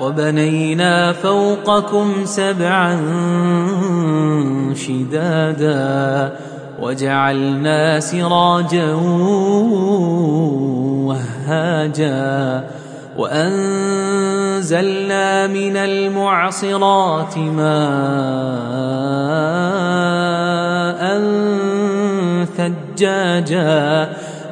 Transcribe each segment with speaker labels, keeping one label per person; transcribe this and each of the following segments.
Speaker 1: وبنينا فوقكم سبعا شدادا وجعلنا سراجا وهاجا وأنزلنا من المعصرات ماء ثجاجا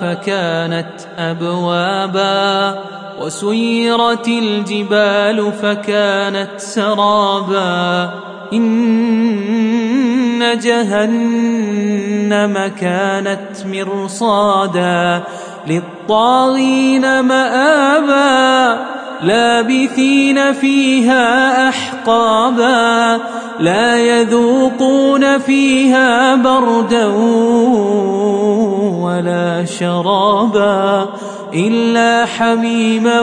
Speaker 1: فكانت أبوابا وسيرت الجبال فكانت سرابا إن جهنم كانت مرصادا للطاغين مآبا لابثين فيها أحقابا لا يذوقون فيها بردا ولا شرابا إلا حميما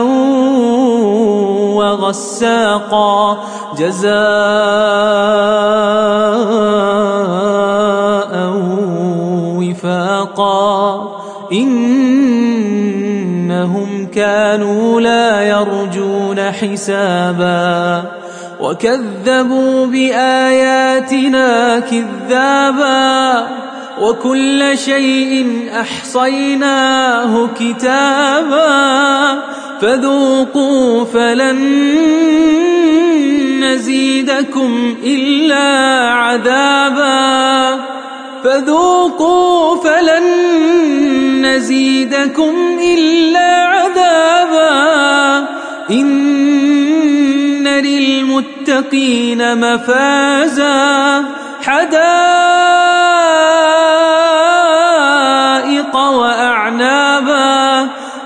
Speaker 1: وغساقا جزاء وفاقا إنهم كانوا لا يرجون حسابا وكذبوا بآياتنا كذابا وكل شيء أحصيناه كتابا فذوقوا فلن نزيدكم إلا عذابا فذوقوا فلن نزيدكم إلا عذابا إن للمتقين مفازا حدائق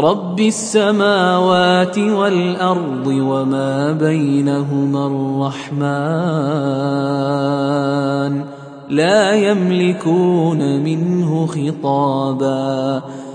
Speaker 1: رب السماوات والأرض وما بينهما الرحمن لا يملكون منه خطابا